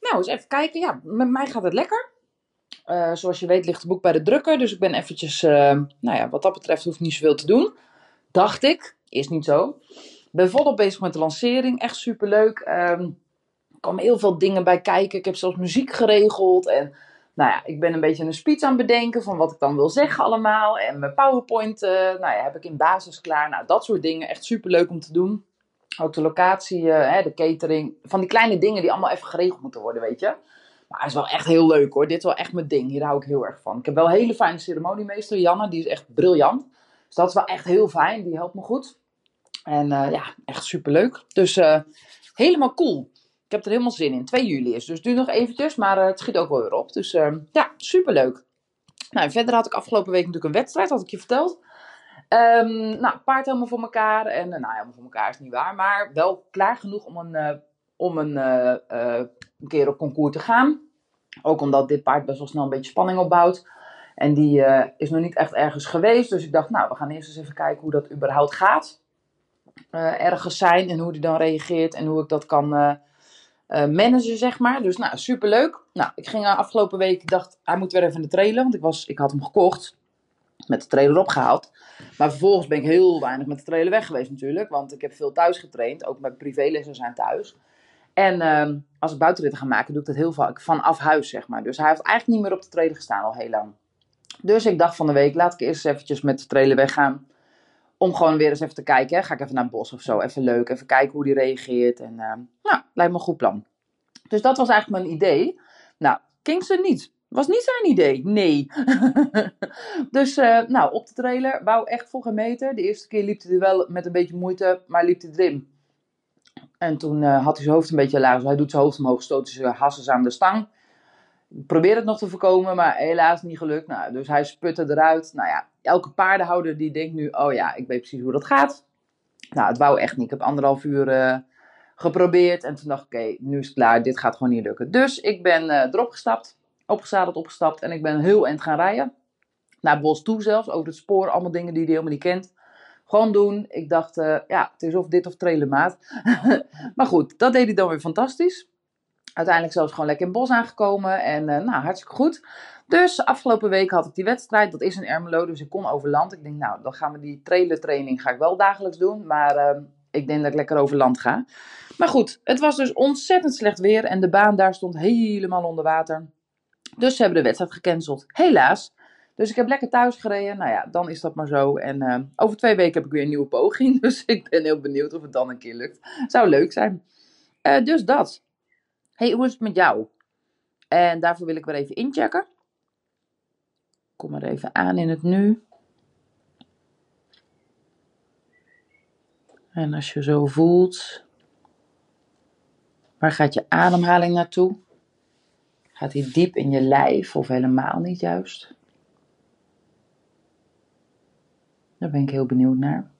nou eens even kijken. Ja, met mij gaat het lekker. Eh, zoals je weet ligt het boek bij de drukker. Dus ik ben eventjes, eh, nou ja, wat dat betreft hoeft niet zoveel te doen. Dacht ik. Is niet zo. Ben volop bezig met de lancering. Echt superleuk. Ehm, er komen heel veel dingen bij kijken. Ik heb zelfs muziek geregeld. En nou ja, ik ben een beetje een speech aan het bedenken van wat ik dan wil zeggen allemaal. En mijn PowerPoint uh, nou ja, heb ik in basis klaar. Nou, dat soort dingen. Echt superleuk om te doen. Ook de locatie, uh, de catering. Van die kleine dingen die allemaal even geregeld moeten worden, weet je. Maar het is wel echt heel leuk hoor. Dit is wel echt mijn ding. Hier hou ik heel erg van. Ik heb wel een hele fijne ceremoniemeester, Janne. Die is echt briljant. Dus dat is wel echt heel fijn. Die helpt me goed. En uh, ja, echt superleuk. Dus uh, helemaal cool. Ik heb er helemaal zin in. 2 juli is. Dus duurt nog eventjes. Maar het schiet ook wel weer op. Dus ja, superleuk. Nou, verder had ik afgelopen week natuurlijk een wedstrijd. Had ik je verteld. Um, nou, paard helemaal voor elkaar. En nou, helemaal voor elkaar is niet waar. Maar wel klaar genoeg om een, om een, een keer op concours te gaan. Ook omdat dit paard best wel snel een beetje spanning opbouwt. En die is nog niet echt ergens geweest. Dus ik dacht, nou, we gaan eerst eens even kijken hoe dat überhaupt gaat. Ergens zijn en hoe die dan reageert en hoe ik dat kan managen, zeg maar. Dus nou, superleuk. Nou, ik ging afgelopen week, dacht, hij moet weer even in de trailer. Want ik, was, ik had hem gekocht, met de trailer opgehaald. Maar vervolgens ben ik heel weinig met de trailer weg geweest natuurlijk. Want ik heb veel thuis getraind, ook mijn privélessen zijn thuis. En uh, als ik buitenritten ga maken, doe ik dat heel vaak vanaf huis, zeg maar. Dus hij heeft eigenlijk niet meer op de trailer gestaan al heel lang. Dus ik dacht van de week, laat ik eerst eens eventjes met de trailer weggaan. Om gewoon weer eens even te kijken. Ga ik even naar het bos of zo. Even leuk. Even kijken hoe die reageert. En uh, nou, lijkt me een goed plan. Dus dat was eigenlijk mijn idee. Nou, Kingston niet. Was niet zijn idee. Nee. dus uh, nou, op de trailer. Wou echt voor meter. De eerste keer liep hij er wel met een beetje moeite. Maar liep hij erin. En toen uh, had hij zijn hoofd een beetje laag. Dus hij doet zijn hoofd omhoog, stoot zijn hassen aan de stang. Probeer het nog te voorkomen, maar helaas niet gelukt. Nou, dus hij sputte eruit. Nou ja, elke paardenhouder die denkt nu, oh ja, ik weet precies hoe dat gaat. Nou, het wou echt niet. Ik heb anderhalf uur uh, geprobeerd. En toen dacht ik, oké, nu is het klaar. Dit gaat gewoon niet lukken. Dus ik ben erop gestapt. Opgezadeld, opgestapt. En ik ben heel eind gaan rijden. Naar bos toe zelfs. Over het spoor. Allemaal dingen die hij helemaal niet kent. Gewoon doen. Ik dacht, uh, ja, het is of dit of trailermaat. maar goed, dat deed hij dan weer fantastisch. Uiteindelijk zelfs gewoon lekker in het bos aangekomen. En uh, nou, hartstikke goed. Dus afgelopen week had ik die wedstrijd. Dat is in Ermelo, dus ik kon over land. Ik denk, nou, dan gaan we die trailertraining ga ik wel dagelijks doen. Maar uh, ik denk dat ik lekker over land ga. Maar goed, het was dus ontzettend slecht weer. En de baan daar stond helemaal onder water. Dus ze hebben de wedstrijd gecanceld. Helaas. Dus ik heb lekker thuis gereden. Nou ja, dan is dat maar zo. En uh, over twee weken heb ik weer een nieuwe poging. Dus ik ben heel benieuwd of het dan een keer lukt. Zou leuk zijn. Uh, dus dat. Hey, hoe is het met jou? En daarvoor wil ik weer even inchecken. Kom maar even aan in het nu. En als je zo voelt, waar gaat je ademhaling naartoe? Gaat die diep in je lijf of helemaal niet juist? Daar ben ik heel benieuwd naar.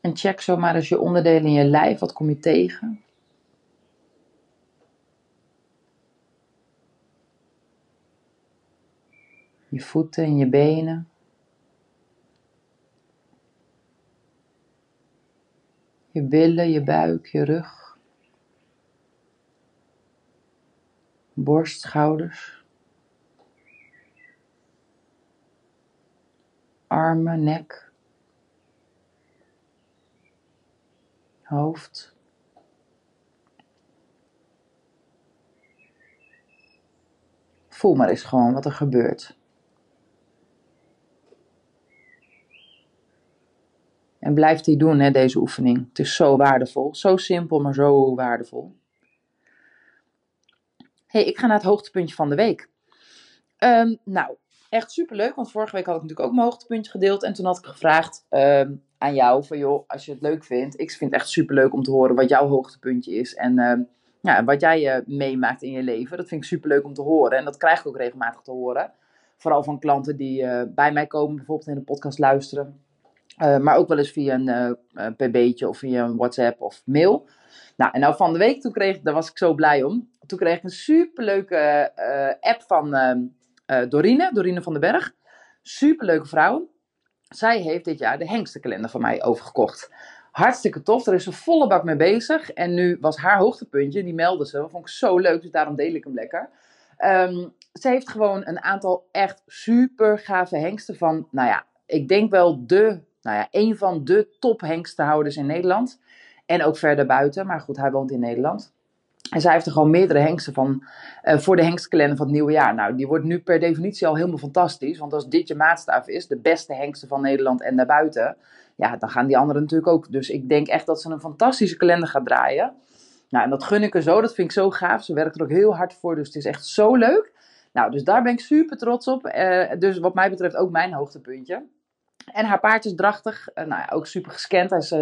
En check zomaar eens je onderdelen in je lijf. Wat kom je tegen? Je voeten en je benen. Je billen, je buik, je rug. Borst, schouders. Armen, nek. Hoofd. Voel maar eens gewoon wat er gebeurt. En blijf die doen, hè, deze oefening. Het is zo waardevol. Zo simpel, maar zo waardevol. Hey, ik ga naar het hoogtepuntje van de week. Um, nou, echt superleuk, want vorige week had ik natuurlijk ook mijn hoogtepuntje gedeeld. En toen had ik gevraagd um, aan jou van joh, als je het leuk vindt. Ik vind het echt super leuk om te horen wat jouw hoogtepuntje is. En ehm, ja, wat jij uh, meemaakt in je leven. Dat vind ik super leuk om te horen. En dat krijg ik ook regelmatig te horen. Vooral van klanten die uh, bij mij komen, bijvoorbeeld in de podcast luisteren. Uh, maar ook wel eens via een pb'tje of via een WhatsApp of mail. Nou, en nou van de week, toen kreeg, daar was ik zo blij om. Toen kreeg ik een superleuke app van ehm, Dorine, Dorine van den Berg. Superleuke vrouw. Zij heeft dit jaar de hengstenkalender van mij overgekocht. Hartstikke tof, er is een volle bak mee bezig. En nu was haar hoogtepuntje, die meldde ze. Dat vond ik zo leuk, dus daarom deel ik hem lekker. Um, ze heeft gewoon een aantal echt super gave hengsten van, nou ja, ik denk wel de, nou ja, een van de top hengstenhouders in Nederland. En ook verder buiten, maar goed, hij woont in Nederland. En zij heeft er gewoon meerdere hengsten van uh, voor de hengstkalender van het nieuwe jaar. Nou, die wordt nu per definitie al helemaal fantastisch. Want als dit je maatstaaf is, de beste hengsten van Nederland en daarbuiten. Ja, dan gaan die anderen natuurlijk ook. Dus ik denk echt dat ze een fantastische kalender gaat draaien. Nou, en dat gun ik er zo. Dat vind ik zo gaaf. Ze werkt er ook heel hard voor. Dus het is echt zo leuk. Nou, dus daar ben ik super trots op. Uh, dus wat mij betreft ook mijn hoogtepuntje. En haar paard is drachtig. Uh, nou ja, ook super gescand. Hij is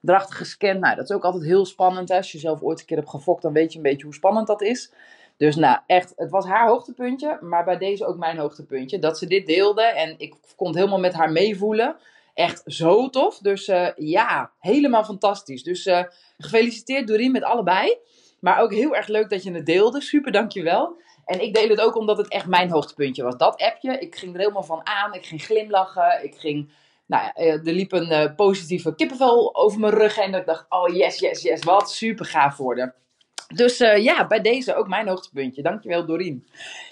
drachtig gescand. Nou, dat is ook altijd heel spannend. Hè? Als je zelf ooit een keer hebt gefokt, dan weet je een beetje hoe spannend dat is. Dus nou, echt, het was haar hoogtepuntje, maar bij deze ook mijn hoogtepuntje. Dat ze dit deelde en ik kon het helemaal met haar meevoelen. Echt zo tof. Dus uh, ja, helemaal fantastisch. Dus gefeliciteerd Doreen met allebei. Maar ook heel erg leuk dat je het deelde. Super, dankjewel. En ik deel het ook omdat het echt mijn hoogtepuntje was. Dat appje, ik ging er helemaal van aan. Ik ging glimlachen. Ik ging nou ja, eh, er liep een uh, positieve kippenvel over mijn rug en ik dacht, oh yes, yes, yes, wat super gaaf worden. Dus uh, ja, bij deze ook mijn hoogtepuntje. Dankjewel Dorien.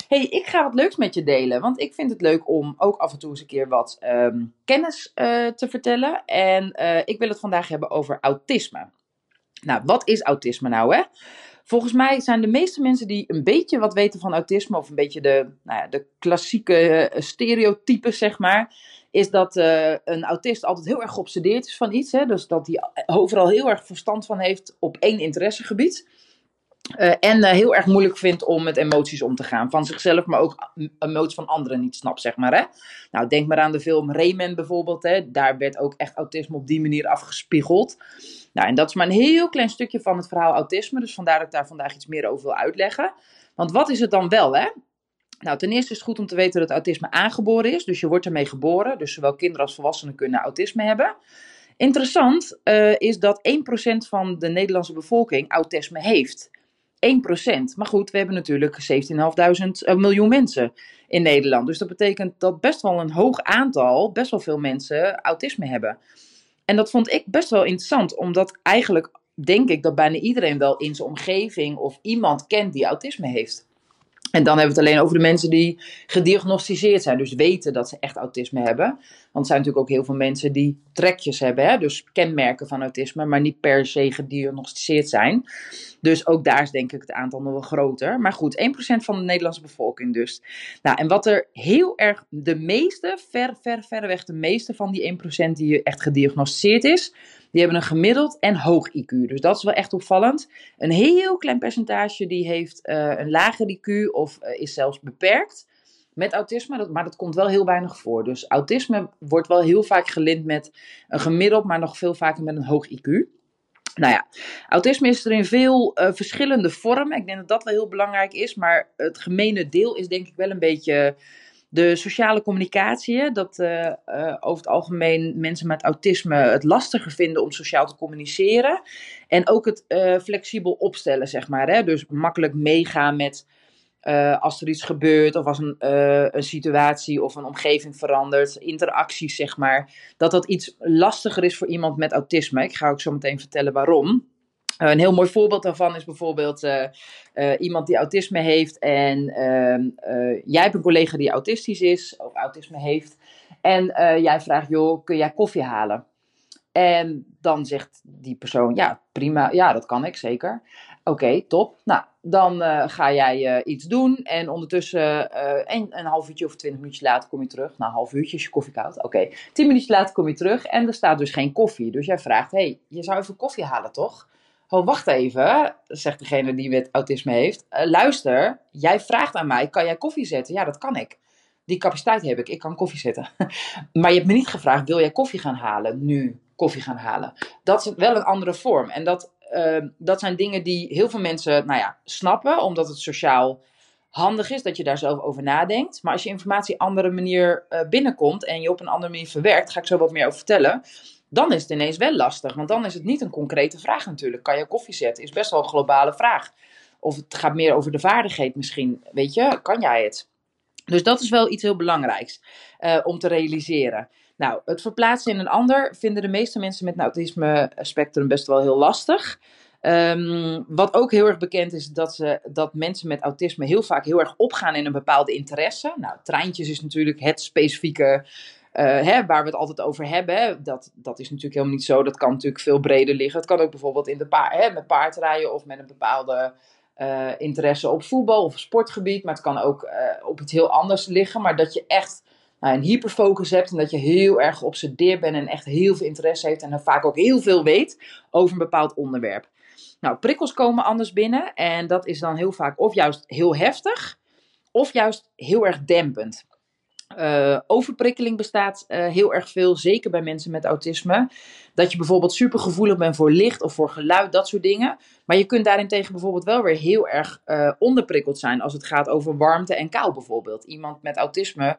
hey, ik ga wat leuks met je delen, want ik vind het leuk om ook af en toe eens een keer wat um, kennis te vertellen. En ik wil het vandaag hebben over autisme. Nou, wat is autisme nou hè? Volgens mij zijn de meeste mensen die een beetje wat weten van autisme, of een beetje de, nou ja, de klassieke stereotypen, zeg maar, is dat uh, een autist altijd heel erg geobsedeerd is van iets. Hè? Dus dat hij overal heel erg verstand van heeft op één interessegebied. Uh, en uh, heel erg moeilijk vindt om met emoties om te gaan. Van zichzelf, maar ook emoties van anderen niet snapt, zeg maar. Hè? Nou, denk maar aan de film Rayman bijvoorbeeld. Hè? Daar werd ook echt autisme op die manier afgespiegeld. Nou, en dat is maar een heel klein stukje van het verhaal autisme. Dus vandaar dat ik daar vandaag iets meer over wil uitleggen. Want wat is het dan wel, hè? Nou, ten eerste is het goed om te weten dat autisme aangeboren is. Dus je wordt ermee geboren. Dus zowel kinderen als volwassenen kunnen autisme hebben. Interessant uh, is dat 1% van de Nederlandse bevolking autisme heeft. 1%. Maar goed, we hebben natuurlijk 17.500 uh, miljoen mensen in Nederland. Dus dat betekent dat best wel een hoog aantal, best wel veel mensen autisme hebben. En dat vond ik best wel interessant, omdat eigenlijk denk ik dat bijna iedereen wel in zijn omgeving of iemand kent die autisme heeft. En dan hebben we het alleen over de mensen die gediagnosticeerd zijn, dus weten dat ze echt autisme hebben. Want er zijn natuurlijk ook heel veel mensen die trekjes hebben, hè? dus kenmerken van autisme, maar niet per se gediagnosticeerd zijn. Dus ook daar is denk ik het aantal nog wel groter. Maar goed, 1% van de Nederlandse bevolking dus. Nou, en wat er heel erg, de meeste, ver, ver, verreweg de meeste van die 1% die echt gediagnosticeerd is, die hebben een gemiddeld en hoog IQ. Dus dat is wel echt opvallend. Een heel klein percentage die heeft uh, een lager IQ of uh, is zelfs beperkt met autisme, maar dat komt wel heel weinig voor. Dus autisme wordt wel heel vaak gelint met een gemiddeld, maar nog veel vaker met een hoog IQ. Nou ja, autisme is er in veel uh, verschillende vormen. Ik denk dat dat wel heel belangrijk is. Maar het gemene deel is denk ik wel een beetje de sociale communicatie. Dat uh, uh, over het algemeen mensen met autisme het lastiger vinden om sociaal te communiceren. En ook het flexibel opstellen, zeg maar. Hè? Dus makkelijk meegaan met uh, als er iets gebeurt of als een, uh, een situatie of een omgeving verandert, interacties zeg maar, dat dat iets lastiger is voor iemand met autisme. Ik ga ook zo meteen vertellen waarom. Uh, een heel mooi voorbeeld daarvan is bijvoorbeeld iemand die autisme heeft en ehm, jij hebt een collega die autistisch is of autisme heeft en jij vraagt, joh, kun jij koffie halen? En dan zegt die persoon, ja, prima, ja, dat kan ik zeker. Oké, top. Nou, dan uh, ga jij uh, iets doen en ondertussen uh, een, een, half uurtje of twintig minuutjes later kom je terug. Nou, een half uurtje is je koffie koud. Oké, tien minuutjes later kom je terug en er staat dus geen koffie. Dus jij vraagt, hey, je zou even koffie halen toch? Oh, wacht even, zegt degene die met autisme heeft. luister, jij vraagt aan mij, kan jij koffie zetten? Ja, dat kan ik. die capaciteit heb ik. Ik kan koffie zetten. maar je hebt me niet gevraagd, wil jij koffie gaan halen? Nu koffie gaan halen. Dat is wel een andere vorm. En dat, uh, dat zijn dingen die heel veel mensen nou ja, snappen, omdat het sociaal handig is dat je daar zelf over nadenkt. Maar als je informatie op een andere manier uh, binnenkomt en je op een andere manier verwerkt, ga ik zo wat meer over vertellen. Dan is het ineens wel lastig, want dan is het niet een concrete vraag natuurlijk. Kan je koffie zetten? Is best wel een globale vraag. Of het gaat meer over de vaardigheid misschien. Weet je, kan jij het? Dus dat is wel iets heel belangrijks uh, om te realiseren. Nou, het verplaatsen in een ander vinden de meeste mensen met een autisme spectrum best wel heel lastig. Um, wat ook heel erg bekend is, dat, ze, dat mensen met autisme heel vaak heel erg opgaan in een bepaalde interesse. Nou, treintjes is natuurlijk het specifieke uh, hè, waar we het altijd over hebben. Dat, dat is natuurlijk helemaal niet zo. Dat kan natuurlijk veel breder liggen. Het kan ook bijvoorbeeld in de paard, hè, met paardrijden of met een bepaalde uh, interesse op voetbal of sportgebied. Maar het kan ook uh, op iets heel anders liggen. Maar dat je echt nou, een hyperfocus hebt en dat je heel erg geobsedeerd bent en echt heel veel interesse heeft en dan vaak ook heel veel weet over een bepaald onderwerp. Nou, prikkels komen anders binnen en dat is dan heel vaak of juist heel heftig of juist heel erg dempend. Uh, overprikkeling bestaat uh, heel erg veel, zeker bij mensen met autisme. Dat je bijvoorbeeld supergevoelig bent voor licht of voor geluid, dat soort dingen. Maar je kunt daarentegen bijvoorbeeld wel weer heel erg uh, onderprikkeld zijn als het gaat over warmte en kou bijvoorbeeld. Iemand met autisme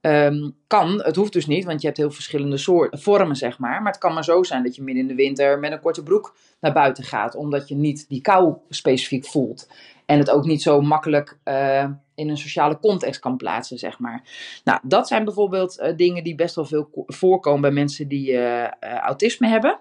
Um, kan, het hoeft dus niet, want je hebt heel verschillende soorten, vormen, zeg maar. Maar het kan maar zo zijn dat je midden in de winter met een korte broek naar buiten gaat, omdat je niet die kou specifiek voelt. En het ook niet zo makkelijk uh, in een sociale context kan plaatsen, zeg maar. Nou, dat zijn bijvoorbeeld uh, dingen die best wel veel voorkomen bij mensen die uh, autisme hebben.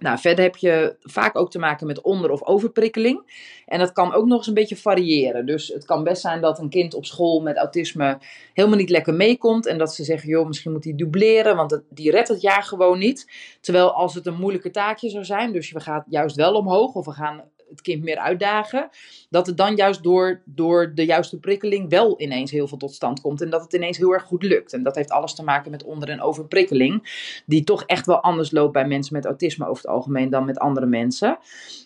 Nou, verder heb je vaak ook te maken met onder- of overprikkeling. En dat kan ook nog eens een beetje variëren. Dus het kan best zijn dat een kind op school met autisme helemaal niet lekker meekomt. En dat ze zeggen, joh, misschien moet hij dubleren, want die redt het jaar gewoon niet. Terwijl als het een moeilijke taakje zou zijn, dus we gaan juist wel omhoog of we gaan het kind meer uitdagen, dat het dan juist door, door de juiste prikkeling wel ineens heel veel tot stand komt en dat het ineens heel erg goed lukt. En dat heeft alles te maken met onder- en overprikkeling, die toch echt wel anders loopt bij mensen met autisme over het algemeen dan met andere mensen.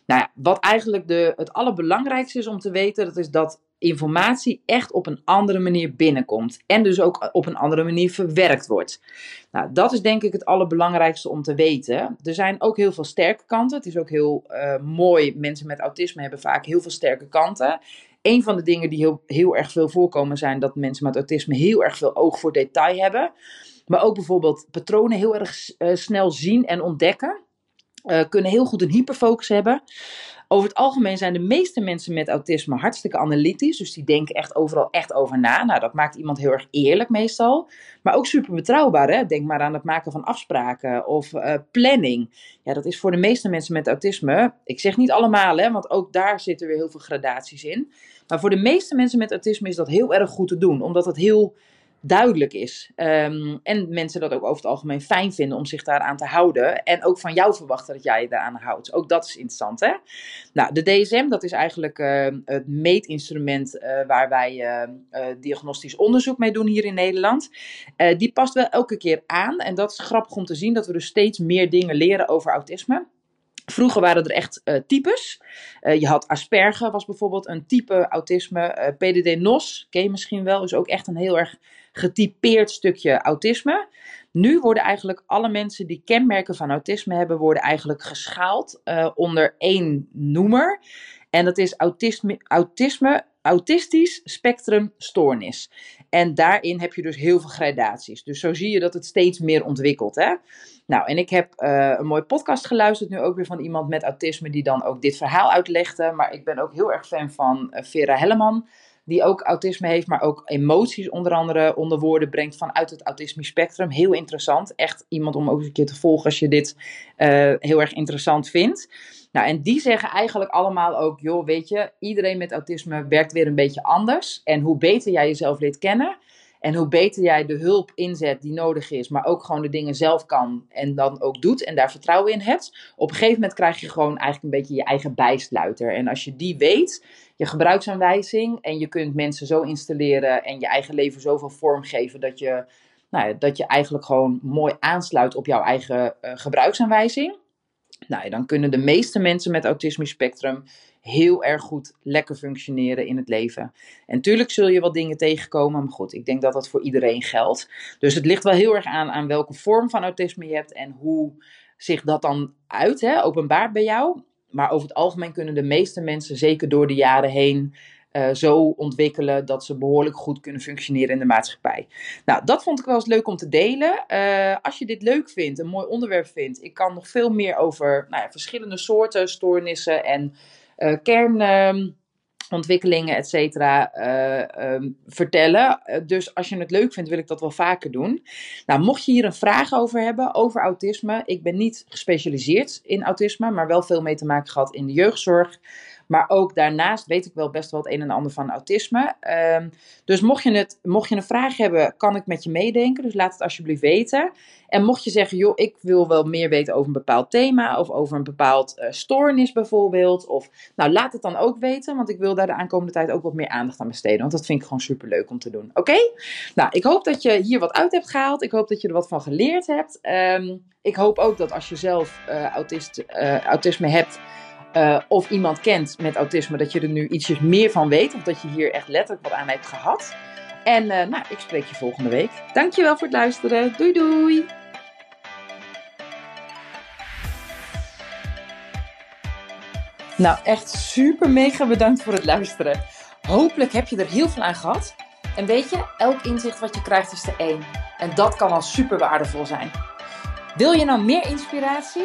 Nou ja, wat eigenlijk de, het allerbelangrijkste is om te weten, dat is dat informatie echt op een andere manier binnenkomt. En dus ook op een andere manier verwerkt wordt. Nou, dat is denk ik het allerbelangrijkste om te weten. Er zijn ook heel veel sterke kanten. Het is ook heel uh, mooi. Mensen met autisme hebben vaak heel veel sterke kanten. Een van de dingen die heel, heel erg veel voorkomen zijn dat mensen met autisme heel erg veel oog voor detail hebben. Maar ook bijvoorbeeld patronen heel erg uh, snel zien en ontdekken. Uh, kunnen heel goed een hyperfocus hebben. Over het algemeen zijn de meeste mensen met autisme hartstikke analytisch. Dus die denken echt overal echt over na. Nou, dat maakt iemand heel erg eerlijk meestal. Maar ook super betrouwbaar. Hè? Denk maar aan het maken van afspraken of uh, planning. Ja, dat is voor de meeste mensen met autisme. Ik zeg niet allemaal, hè, want ook daar zitten weer heel veel gradaties in. Maar voor de meeste mensen met autisme is dat heel erg goed te doen. Omdat het heel duidelijk is. Um, en mensen dat ook over het algemeen fijn vinden om zich daaraan te houden. En ook van jou verwachten dat jij je daaraan houdt. Ook dat is interessant, hè? Nou, de DSM, dat is eigenlijk uh, het meetinstrument uh, waar wij uh, diagnostisch onderzoek mee doen hier in Nederland. die past wel elke keer aan. En dat is grappig om te zien dat we dus steeds meer dingen leren over autisme. Vroeger waren er echt uh, types. Uh, je had Asperger, was bijvoorbeeld een type autisme. Uh, PDD-NOS, ken je misschien wel, is ook echt een heel erg getypeerd stukje autisme. Nu worden eigenlijk alle mensen die kenmerken van autisme hebben, worden eigenlijk geschaald onder één noemer. En dat is autisme, autisme autistisch spectrum stoornis. En daarin heb je dus heel veel gradaties. Dus zo zie je dat het steeds meer ontwikkelt. Hè? Nou, en ik heb uh, een mooie podcast geluisterd, nu ook weer van iemand met autisme, die dan ook dit verhaal uitlegde. Maar ik ben ook heel erg fan van uh, Vera Helleman, die ook autisme heeft, maar ook emoties onder andere onder woorden brengt vanuit het autisme spectrum. Heel interessant. Echt iemand om ook eens een keer te volgen als je dit uh, heel erg interessant vindt. Nou, en die zeggen eigenlijk allemaal ook, joh, weet je, iedereen met autisme werkt weer een beetje anders. En hoe beter jij jezelf leert kennen en hoe beter jij de hulp inzet die nodig is, maar ook gewoon de dingen zelf kan en dan ook doet en daar vertrouwen in hebt, op een gegeven moment krijg je gewoon eigenlijk een beetje je eigen bijsluiter. En als je die weet, je gebruiksaanwijzing en je kunt mensen zo installeren en je eigen leven zoveel vormgeven dat je, nou ja, dat je eigenlijk gewoon mooi aansluit op jouw eigen uh, gebruiksaanwijzing. Nou, dan kunnen de meeste mensen met autisme spectrum heel erg goed lekker functioneren in het leven. En tuurlijk zul je wat dingen tegenkomen, maar goed, ik denk dat dat voor iedereen geldt. Dus het ligt wel heel erg aan aan welke vorm van autisme je hebt en hoe zich dat dan uit, hè, openbaart bij jou. Maar over het algemeen kunnen de meeste mensen, zeker door de jaren heen, uh, zo ontwikkelen dat ze behoorlijk goed kunnen functioneren in de maatschappij. Nou, dat vond ik wel eens leuk om te delen. Uh, als je dit leuk vindt, een mooi onderwerp vindt, ik kan nog veel meer over nou ja, verschillende soorten stoornissen en uh, kern ontwikkelingen, et cetera, um, vertellen. dus als je het leuk vindt, wil ik dat wel vaker doen. Nou, mocht je hier een vraag over hebben, over autisme. Ik ben niet gespecialiseerd in autisme, maar wel veel mee te maken gehad in de jeugdzorg. Maar ook daarnaast weet ik wel best wel het een en ander van autisme. Um, dus mocht je, het, mocht je een vraag hebben, kan ik met je meedenken. Dus laat het alsjeblieft weten. En mocht je zeggen, joh, ik wil wel meer weten over een bepaald thema. Of over een bepaald uh, stoornis bijvoorbeeld. Of, nou, laat het dan ook weten. Want ik wil daar de aankomende tijd ook wat meer aandacht aan besteden. Want dat vind ik gewoon super leuk om te doen. Oké? Nou, ik hoop dat je hier wat uit hebt gehaald. Ik hoop dat je er wat van geleerd hebt. Um, ik hoop ook dat als je zelf uh, autist, uh, autisme hebt uh, of iemand kent met autisme, dat je er nu ietsjes meer van weet. Of dat je hier echt letterlijk wat aan hebt gehad. En uh, nou, ik spreek je volgende week. Dankjewel voor het luisteren. Doei doei! Nou, echt super mega bedankt voor het luisteren. Hopelijk heb je er heel veel aan gehad. En weet je, elk inzicht wat je krijgt is de één. En dat kan al super waardevol zijn. Wil je nou meer inspiratie?